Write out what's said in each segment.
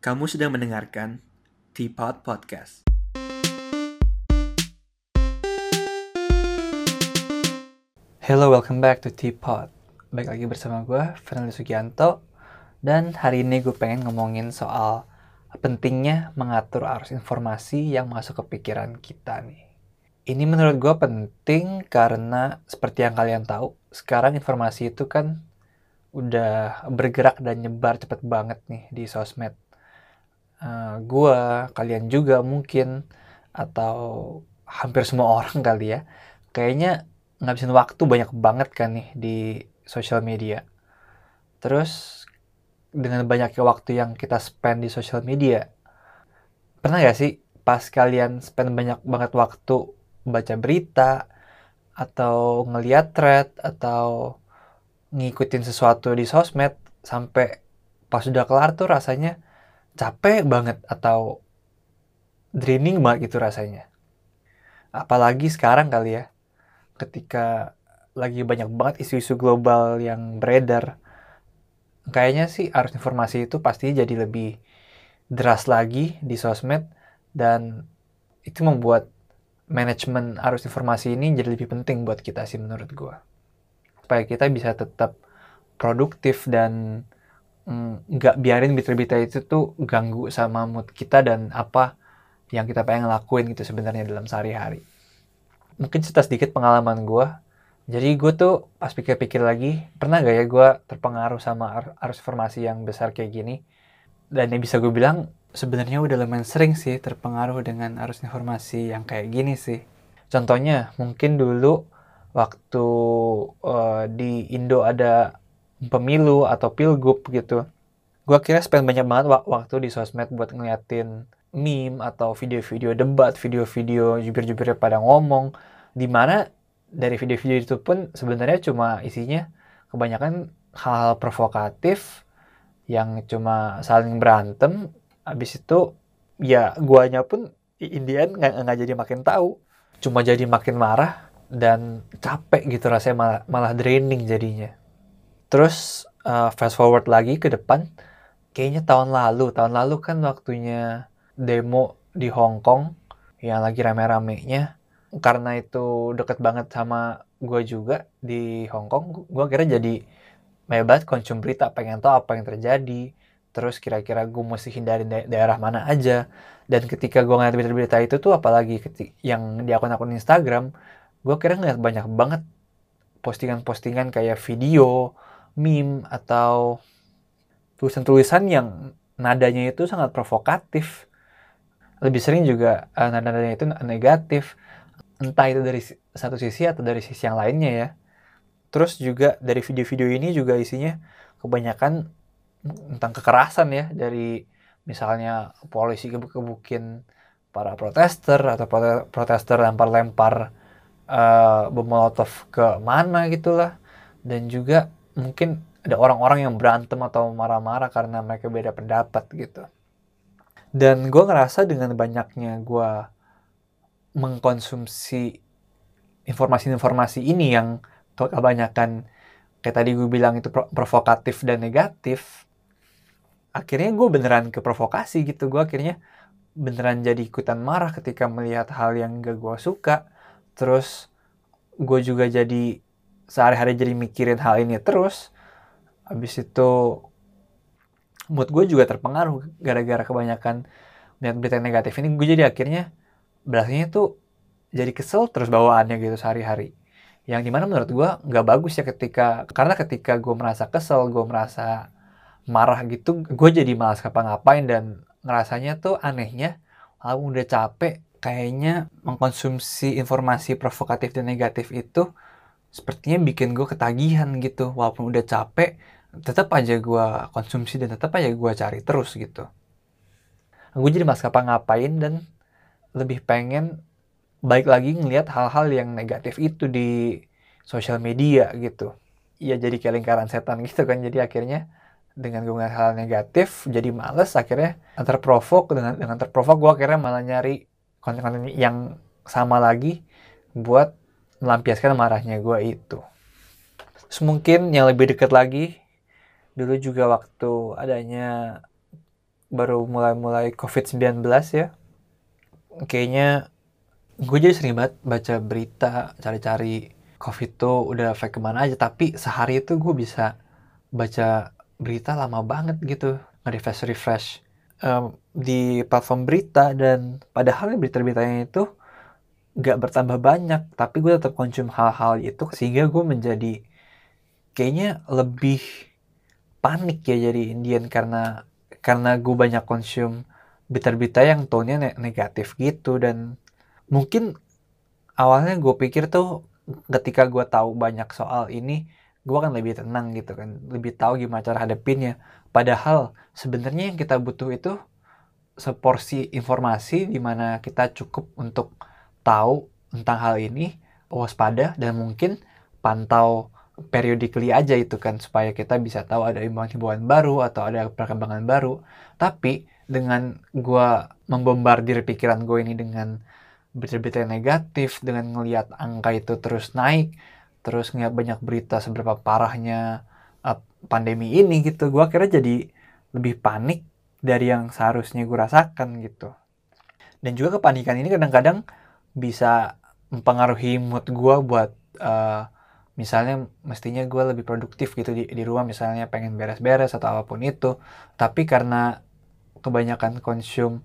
Kamu sedang mendengarkan Teapot Podcast. Hello, welcome back to Teapot. Baik lagi bersama gue, Fernando Sugianto. Dan hari ini gue pengen ngomongin soal pentingnya mengatur arus informasi yang masuk ke pikiran kita nih. Ini menurut gue penting karena seperti yang kalian tahu, sekarang informasi itu kan udah bergerak dan nyebar cepet banget nih di sosmed. Uh, gua, kalian juga mungkin, atau hampir semua orang kali ya, kayaknya ngabisin waktu banyak banget kan nih di sosial media. Terus dengan banyaknya waktu yang kita spend di sosial media, pernah gak sih pas kalian spend banyak banget waktu baca berita, atau ngeliat thread, atau ngikutin sesuatu di sosmed, sampai pas udah kelar tuh rasanya capek banget atau draining banget gitu rasanya. Apalagi sekarang kali ya, ketika lagi banyak banget isu-isu global yang beredar, kayaknya sih arus informasi itu pasti jadi lebih deras lagi di sosmed dan itu membuat manajemen arus informasi ini jadi lebih penting buat kita sih menurut gue. Supaya kita bisa tetap produktif dan nggak mm, biarin berita-berita itu tuh ganggu sama mood kita dan apa yang kita pengen lakuin gitu sebenarnya dalam sehari-hari mungkin cerita sedikit pengalaman gue. Jadi gue tuh pas pikir-pikir lagi, pernah gak ya gue terpengaruh sama arus informasi yang besar kayak gini? Dan yang bisa gue bilang, sebenarnya udah lumayan sering sih terpengaruh dengan arus informasi yang kayak gini sih. Contohnya, mungkin dulu waktu uh, di Indo ada pemilu atau pilgub gitu, gue kira spend banyak banget waktu di sosmed buat ngeliatin meme atau video-video debat, video-video jubir-jubirnya pada ngomong, di mana dari video-video itu pun sebenarnya cuma isinya kebanyakan hal-hal provokatif yang cuma saling berantem, habis itu ya guanya pun Indian nggak nggak jadi makin tahu, cuma jadi makin marah dan capek gitu rasanya malah, malah draining jadinya. Terus uh, fast forward lagi ke depan, kayaknya tahun lalu, tahun lalu kan waktunya demo di Hong Kong yang lagi rame-ramenya. Karena itu deket banget sama gue juga di Hong Kong gue kira jadi banyak konsum berita pengen tahu apa yang terjadi. Terus kira-kira gue mesti hindari da daerah mana aja. Dan ketika gue ngeliat berita-berita itu tuh apalagi yang di akun-akun Instagram gue kira ngeliat banyak banget postingan-postingan kayak video meme atau tulisan-tulisan yang nadanya itu sangat provokatif. Lebih sering juga uh, nada-nadanya itu negatif. Entah itu dari satu sisi atau dari sisi yang lainnya ya. Terus juga dari video-video ini juga isinya kebanyakan tentang kekerasan ya. Dari misalnya polisi gebuk-gebukin para protester atau protester lempar-lempar uh, bom molotov ke mana gitulah. Dan juga mungkin ada orang-orang yang berantem atau marah-marah karena mereka beda pendapat gitu. Dan gue ngerasa dengan banyaknya gue mengkonsumsi informasi-informasi ini yang kebanyakan kayak tadi gue bilang itu provokatif dan negatif akhirnya gue beneran ke provokasi gitu. Gue akhirnya beneran jadi ikutan marah ketika melihat hal yang gak gue suka. Terus gue juga jadi sehari-hari jadi mikirin hal ini terus habis itu mood gue juga terpengaruh gara-gara kebanyakan melihat berita negatif ini. Gue jadi akhirnya berasanya tuh jadi kesel terus bawaannya gitu sehari-hari. Yang di mana menurut gue nggak bagus ya ketika karena ketika gue merasa kesel gue merasa marah gitu gue jadi malas ngapa-ngapain dan ngerasanya tuh anehnya aku udah capek kayaknya mengkonsumsi informasi provokatif dan negatif itu sepertinya bikin gue ketagihan gitu. Walaupun udah capek tetap aja gue konsumsi dan tetap aja gue cari terus gitu. Gue jadi mas ngapa-ngapain dan lebih pengen baik lagi ngelihat hal-hal yang negatif itu di sosial media gitu. Ya jadi kayak lingkaran setan gitu kan. Jadi akhirnya dengan gue ngeliat hal negatif jadi males. Akhirnya terprovok dengan dengan terprovok gue akhirnya malah nyari konten-konten yang sama lagi buat melampiaskan marahnya gue itu. Terus mungkin yang lebih dekat lagi dulu juga waktu adanya baru mulai-mulai COVID-19 ya, kayaknya gue jadi sering banget baca berita, cari-cari COVID tuh udah efek ke mana aja. Tapi sehari itu gue bisa baca berita lama banget gitu, nge-refresh-refresh um, di platform berita dan padahal berita-beritanya itu gak bertambah banyak, tapi gue tetap konsum hal-hal itu sehingga gue menjadi kayaknya lebih panik ya jadi Indian karena karena gue banyak konsum berita-berita yang tone-nya negatif gitu. Dan mungkin awalnya gue pikir tuh ketika gue tahu banyak soal ini gue akan lebih tenang gitu kan lebih tahu gimana cara hadapinnya. Padahal sebenarnya yang kita butuh itu seporsi informasi di mana kita cukup untuk tahu tentang hal ini waspada dan mungkin pantau periodically aja itu kan supaya kita bisa tahu ada imbauan-imbauan baru atau ada perkembangan baru. Tapi dengan gue membombardir pikiran gue ini dengan berita-berita negatif dengan ngelihat angka itu terus naik terus ngeliat banyak berita seberapa parahnya pandemi ini gitu gue akhirnya jadi lebih panik dari yang seharusnya gue rasakan gitu. Dan juga kepanikan ini kadang-kadang bisa mempengaruhi mood gue buat uh, misalnya mestinya gue lebih produktif gitu di, di rumah misalnya pengen beres-beres atau apa pun itu. Tapi karena kebanyakan konsum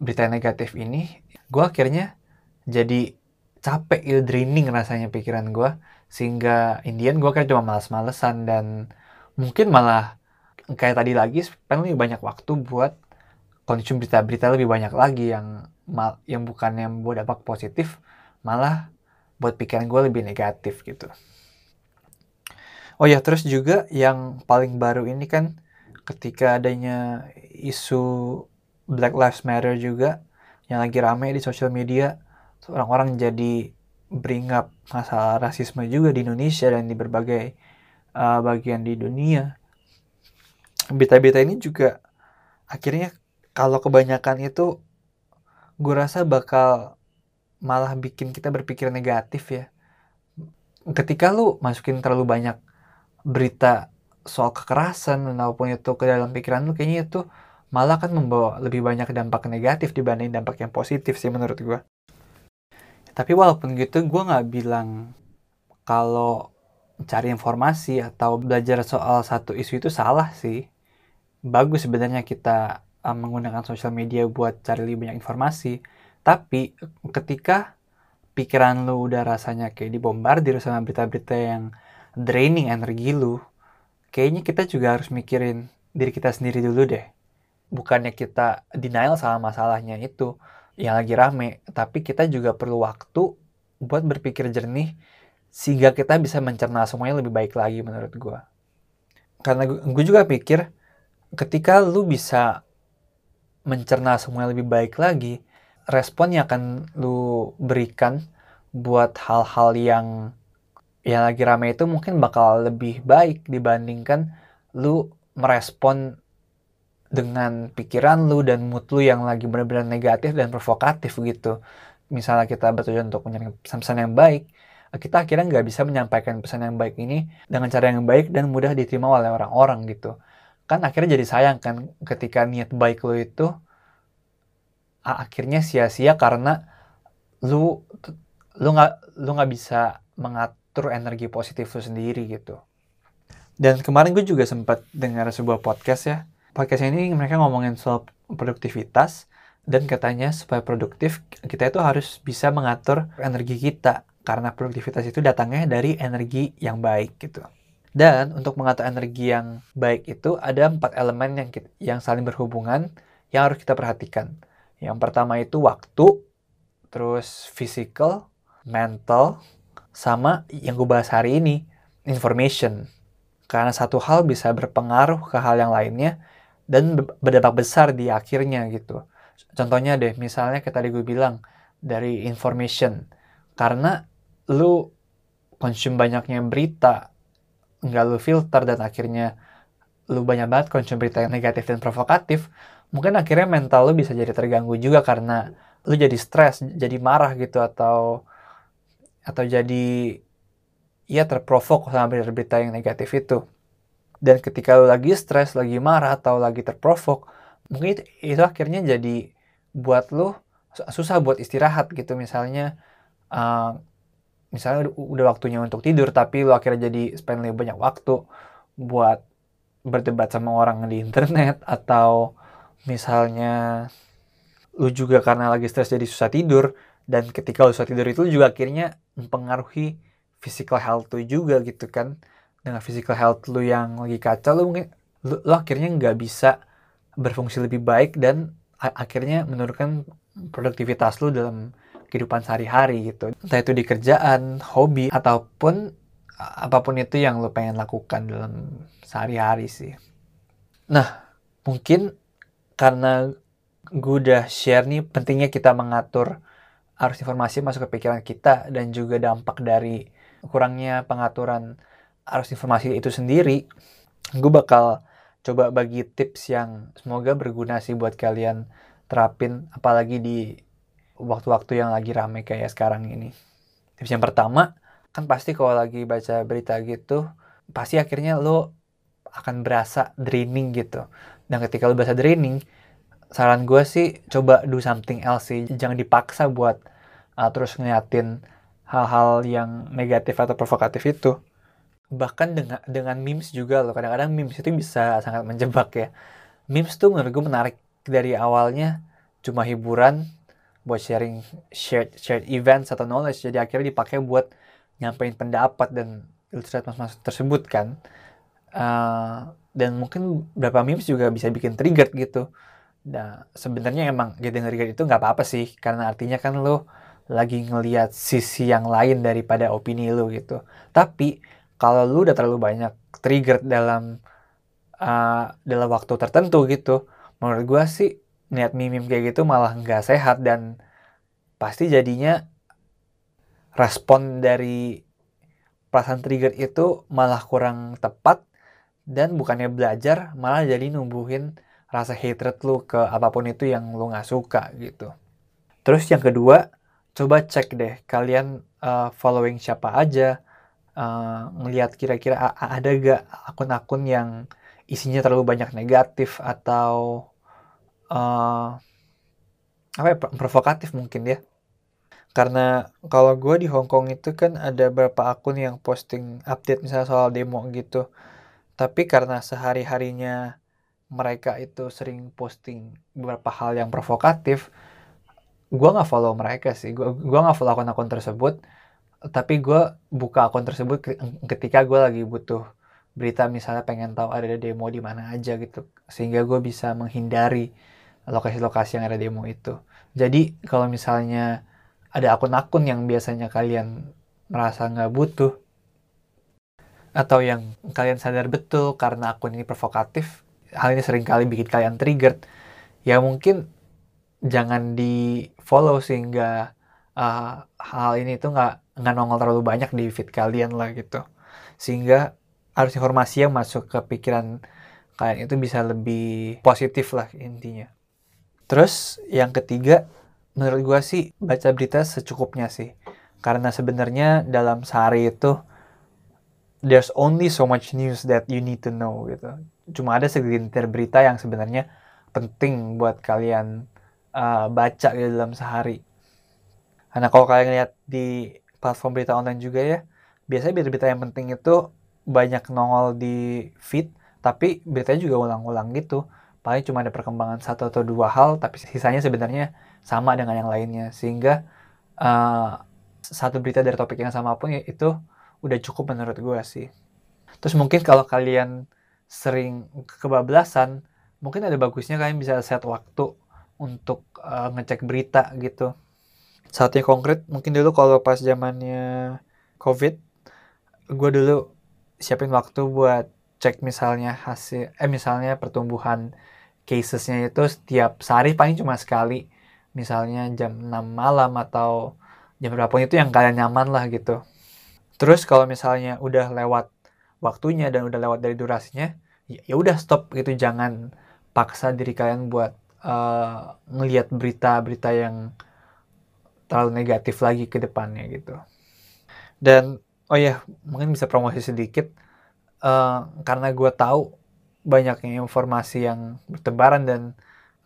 berita negatif ini gue akhirnya jadi capek itu draining rasanya pikiran gue sehingga Indian gue kayak cuma males-malesan dan mungkin malah kayak tadi lagi pengen lebih banyak waktu buat konsum berita-berita lebih banyak lagi yang mal yang bukan yang buat dampak positif malah buat pikiran gue lebih negatif gitu. Oh ya terus juga yang paling baru ini kan ketika adanya isu Black Lives Matter juga yang lagi rame di sosial media orang-orang jadi bring up masalah rasisme juga di Indonesia dan di berbagai uh, bagian di dunia. Berita-berita ini juga akhirnya kalau kebanyakan itu gue rasa bakal malah bikin kita berpikir negatif ya. Ketika lu masukin terlalu banyak berita soal kekerasan maupun itu ke dalam pikiran lu kayaknya itu malah kan membawa lebih banyak dampak negatif dibanding dampak yang positif sih menurut gue tapi walaupun gitu gue nggak bilang kalau cari informasi atau belajar soal satu isu itu salah sih bagus sebenarnya kita uh, menggunakan sosial media buat cari lebih banyak informasi tapi ketika pikiran lu udah rasanya kayak dibombardir sama berita-berita yang draining energi lu kayaknya kita juga harus mikirin diri kita sendiri dulu deh bukannya kita denial sama masalahnya itu yang lagi rame, tapi kita juga perlu waktu buat berpikir jernih sehingga kita bisa mencerna semuanya lebih baik lagi menurut gue. Karena gue juga pikir ketika lu bisa mencerna semuanya lebih baik lagi, respon yang akan lu berikan buat hal-hal yang yang lagi rame itu mungkin bakal lebih baik dibandingkan lu merespon dengan pikiran lu dan mood lu yang lagi benar-benar negatif dan provokatif gitu. Misalnya kita bertujuan untuk menyampaikan pesan-pesan yang baik, kita akhirnya nggak bisa menyampaikan pesan yang baik ini dengan cara yang baik dan mudah diterima oleh orang-orang gitu. Kan akhirnya jadi sayang kan ketika niat baik lu itu akhirnya sia-sia karena lu lu nggak lu nggak bisa mengatur energi positif lu sendiri gitu. Dan kemarin gue juga sempat dengar sebuah podcast ya podcast ini mereka ngomongin soal produktivitas dan katanya supaya produktif kita itu harus bisa mengatur energi kita karena produktivitas itu datangnya dari energi yang baik gitu. Dan untuk mengatur energi yang baik itu ada empat elemen yang kita, yang saling berhubungan yang harus kita perhatikan. Yang pertama itu waktu, terus physical, mental, sama yang gue bahas hari ini, information. Karena satu hal bisa berpengaruh ke hal yang lainnya dan berdampak besar di akhirnya gitu. Contohnya deh, misalnya kayak tadi gue bilang dari information, karena lu konsum banyaknya berita, nggak lu filter dan akhirnya lu banyak banget konsum berita yang negatif dan provokatif, mungkin akhirnya mental lu bisa jadi terganggu juga karena lu jadi stres, jadi marah gitu atau atau jadi ya terprovok sama berita-berita yang negatif itu. Dan ketika lo lagi stres, lagi marah, atau lagi terprovok, mungkin itu, itu akhirnya jadi buat lo susah buat istirahat gitu misalnya uh, misalnya udah, waktunya untuk tidur tapi lo akhirnya jadi spend lebih banyak waktu buat berdebat sama orang di internet atau misalnya lu juga karena lagi stres jadi susah tidur dan ketika lu susah tidur itu juga akhirnya mempengaruhi physical health lu juga gitu kan. Dengan physical health lu yang lagi kacau lu mungkin lu, lu akhirnya nggak bisa berfungsi lebih baik dan akhirnya menurunkan produktivitas lu dalam kehidupan sehari-hari gitu. Entah itu di kerjaan hobi ataupun apa pun itu yang lu pengen lakukan dalam sehari-hari sih nah mungkin karena gue udah share nih pentingnya kita mengatur arus informasi masuk ke pikiran kita dan juga dampak dari kurangnya pengaturan arus informasi itu sendiri, gue bakal coba bagi tips yang semoga berguna sih buat kalian terapin apalagi di waktu-waktu yang lagi rame kayak sekarang ini. Tips yang pertama, kan pasti kalau lagi baca berita gitu, pasti akhirnya lo akan berasa draining gitu. Dan ketika lo berasa draining, saran gue sih coba do something else sih. Jangan dipaksa buat uh, terus ngeliatin hal-hal yang negatif atau provokatif itu. Bahkan dengan dengan memes juga loh. Kadang-kadang memes itu bisa sangat menjebak ya. Memes tuh menurut gue menarik dari awalnya. Cuma hiburan buat sharing shared shared events atau knowledge. Jadi akhirnya dipakai buat nyampein pendapat dan ilustrasi mas-mas tersebut kan uh, dan mungkin beberapa memes juga bisa bikin trigger gitu Nah, sebenarnya emang gitu ngeri itu nggak apa-apa sih, karena artinya kan lo lagi ngelihat sisi yang lain daripada opini lo gitu. Tapi kalau lo udah terlalu banyak trigger dalam uh, dalam waktu tertentu gitu, menurut gue sih niat mimim kayak gitu malah nggak sehat dan pasti jadinya respon dari perasaan trigger itu malah kurang tepat dan bukannya belajar malah jadi numbuhin rasa hatred lu ke apa pun itu yang lu nggak suka gitu. Terus yang kedua, coba cek deh kalian uh, following siapa aja, uh, ngelihat kira-kira ada gak akun-akun yang isinya terlalu banyak negatif atau uh, apa ya provokatif mungkin ya. Karena kalau gue di Hong Kong itu kan ada beberapa akun yang posting update misalnya soal demo gitu. Tapi karena sehari-harinya mereka itu sering posting beberapa hal yang provokatif, gue nggak follow mereka sih. Gue gua nggak follow akun-akun tersebut, tapi gue buka akun tersebut ketika gue lagi butuh berita misalnya pengen tahu ada demo di mana aja gitu, sehingga gue bisa menghindari lokasi-lokasi yang ada demo itu. Jadi kalau misalnya ada akun-akun yang biasanya kalian merasa nggak butuh, atau yang kalian sadar betul karena akun ini provokatif, hal ini sering kali bikin kalian triggered ya mungkin jangan di follow sehingga uh, hal ini tuh nggak nggak nongol terlalu banyak di feed kalian lah gitu. Sehingga harus informasi yang masuk ke pikiran kalian itu bisa lebih positif lah intinya. Terus yang ketiga menurut gue sih baca berita secukupnya sih karena sebenarnya dalam sehari itu there's only so much news that you need to know gitu. Cuma ada segelintir berita yang sebenarnya penting buat kalian uh, baca gitu dalam sehari. Karena kalau kalian lihat di platform berita online juga ya, biasanya berita-berita yang penting itu banyak nongol di feed, tapi beritanya juga ulang-ulang gitu. Paling cuma ada perkembangan satu atau dua hal, tapi sisanya sebenarnya sama dengan yang lainnya. Sehingga uh, satu berita dari topik yang sama pun ya itu udah cukup menurut gue sih. Terus mungkin kalau kalian sering kebablasan, mungkin ada bagusnya kalian bisa set waktu untuk uh, ngecek berita gitu. Saatnya konkret, mungkin dulu kalau pas zamannya COVID, gue dulu siapin waktu buat cek misalnya hasil, eh misalnya pertumbuhan casesnya itu setiap sehari paling cuma sekali. Misalnya jam 6 malam atau jam berapa itu yang kalian nyaman lah gitu. Terus kalau misalnya udah lewat waktunya dan udah lewat dari durasinya, ya, ya udah stop gitu, jangan paksa diri kalian buat uh, ngelihat berita-berita yang terlalu negatif lagi ke depannya gitu. Dan oh ya mungkin bisa promosi sedikit uh, karena gue tahu banyaknya informasi yang bertebaran dan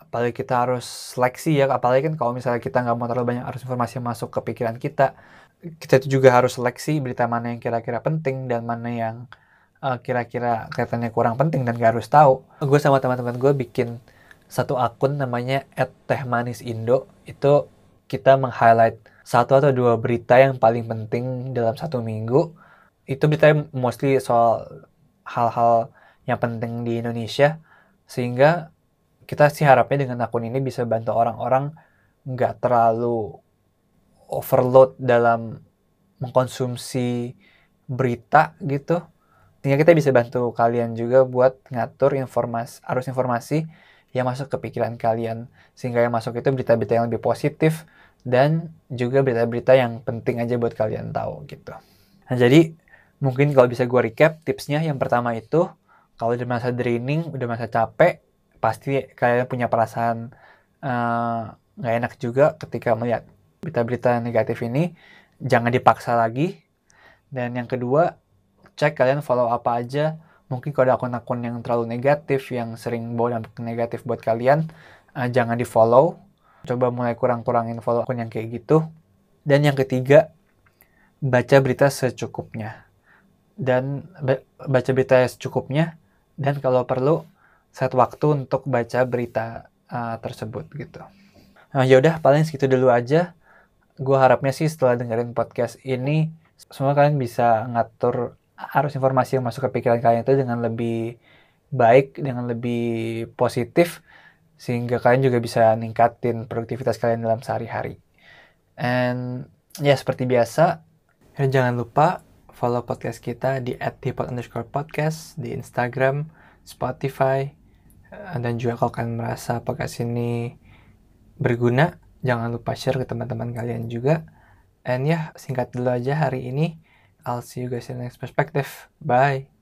apalagi kita harus seleksi ya apalagi kan kalau misalnya kita nggak mau terlalu banyak harus informasi yang masuk ke pikiran kita kita itu juga harus seleksi berita mana yang kira-kira penting dan mana yang uh, kira-kira kelihatannya kurang penting dan gak harus tahu. Gue sama teman-teman gue bikin satu akun namanya @tehmanisindo itu kita meng-highlight satu atau dua berita yang paling penting dalam satu minggu. Itu berita mostly soal hal-hal yang penting di Indonesia sehingga kita sih harapnya dengan akun ini bisa bantu orang-orang nggak terlalu overload dalam mengkonsumsi berita gitu. Sehingga kita bisa bantu kalian juga buat ngatur informasi arus informasi yang masuk ke pikiran kalian. Sehingga yang masuk itu berita-berita yang lebih positif dan juga berita-berita yang penting aja buat kalian tahu gitu. Nah jadi mungkin kalau bisa gue recap tipsnya. Yang pertama itu kalau udah masa draining udah masa capek pasti kalian punya perasaan eh, nggak uh, enak juga ketika melihat berita-berita negatif ini. Jangan dipaksa lagi. Dan yang kedua cek kalian follow apa aja. Mungkin kalau ada akun-akun yang terlalu negatif yang sering bawa dampak negatif buat kalian uh, jangan di follow coba mulai kurang-kurangin follow akun yang kayak gitu. Dan yang ketiga baca berita secukupnya. Dan baca berita secukupnya dan kalau perlu set waktu untuk baca berita uh, tersebut gitu. Nah yaudah paling segitu dulu aja. Gue harapnya sih setelah dengerin podcast ini semua kalian bisa ngatur arus informasi yang masuk ke pikiran kalian itu dengan lebih baik, dengan lebih positif sehingga kalian juga bisa ningkatin produktivitas kalian dalam sehari-hari. And ya seperti biasa, jangan lupa follow podcast kita di @tipot_podcast di Instagram, Spotify, eh, dan juga kalau kalian merasa podcast ini berguna, jangan lupa share ke teman-teman kalian juga. And ya, singkat dulu aja hari ini. I'll see you guys in the next perspective. Bye.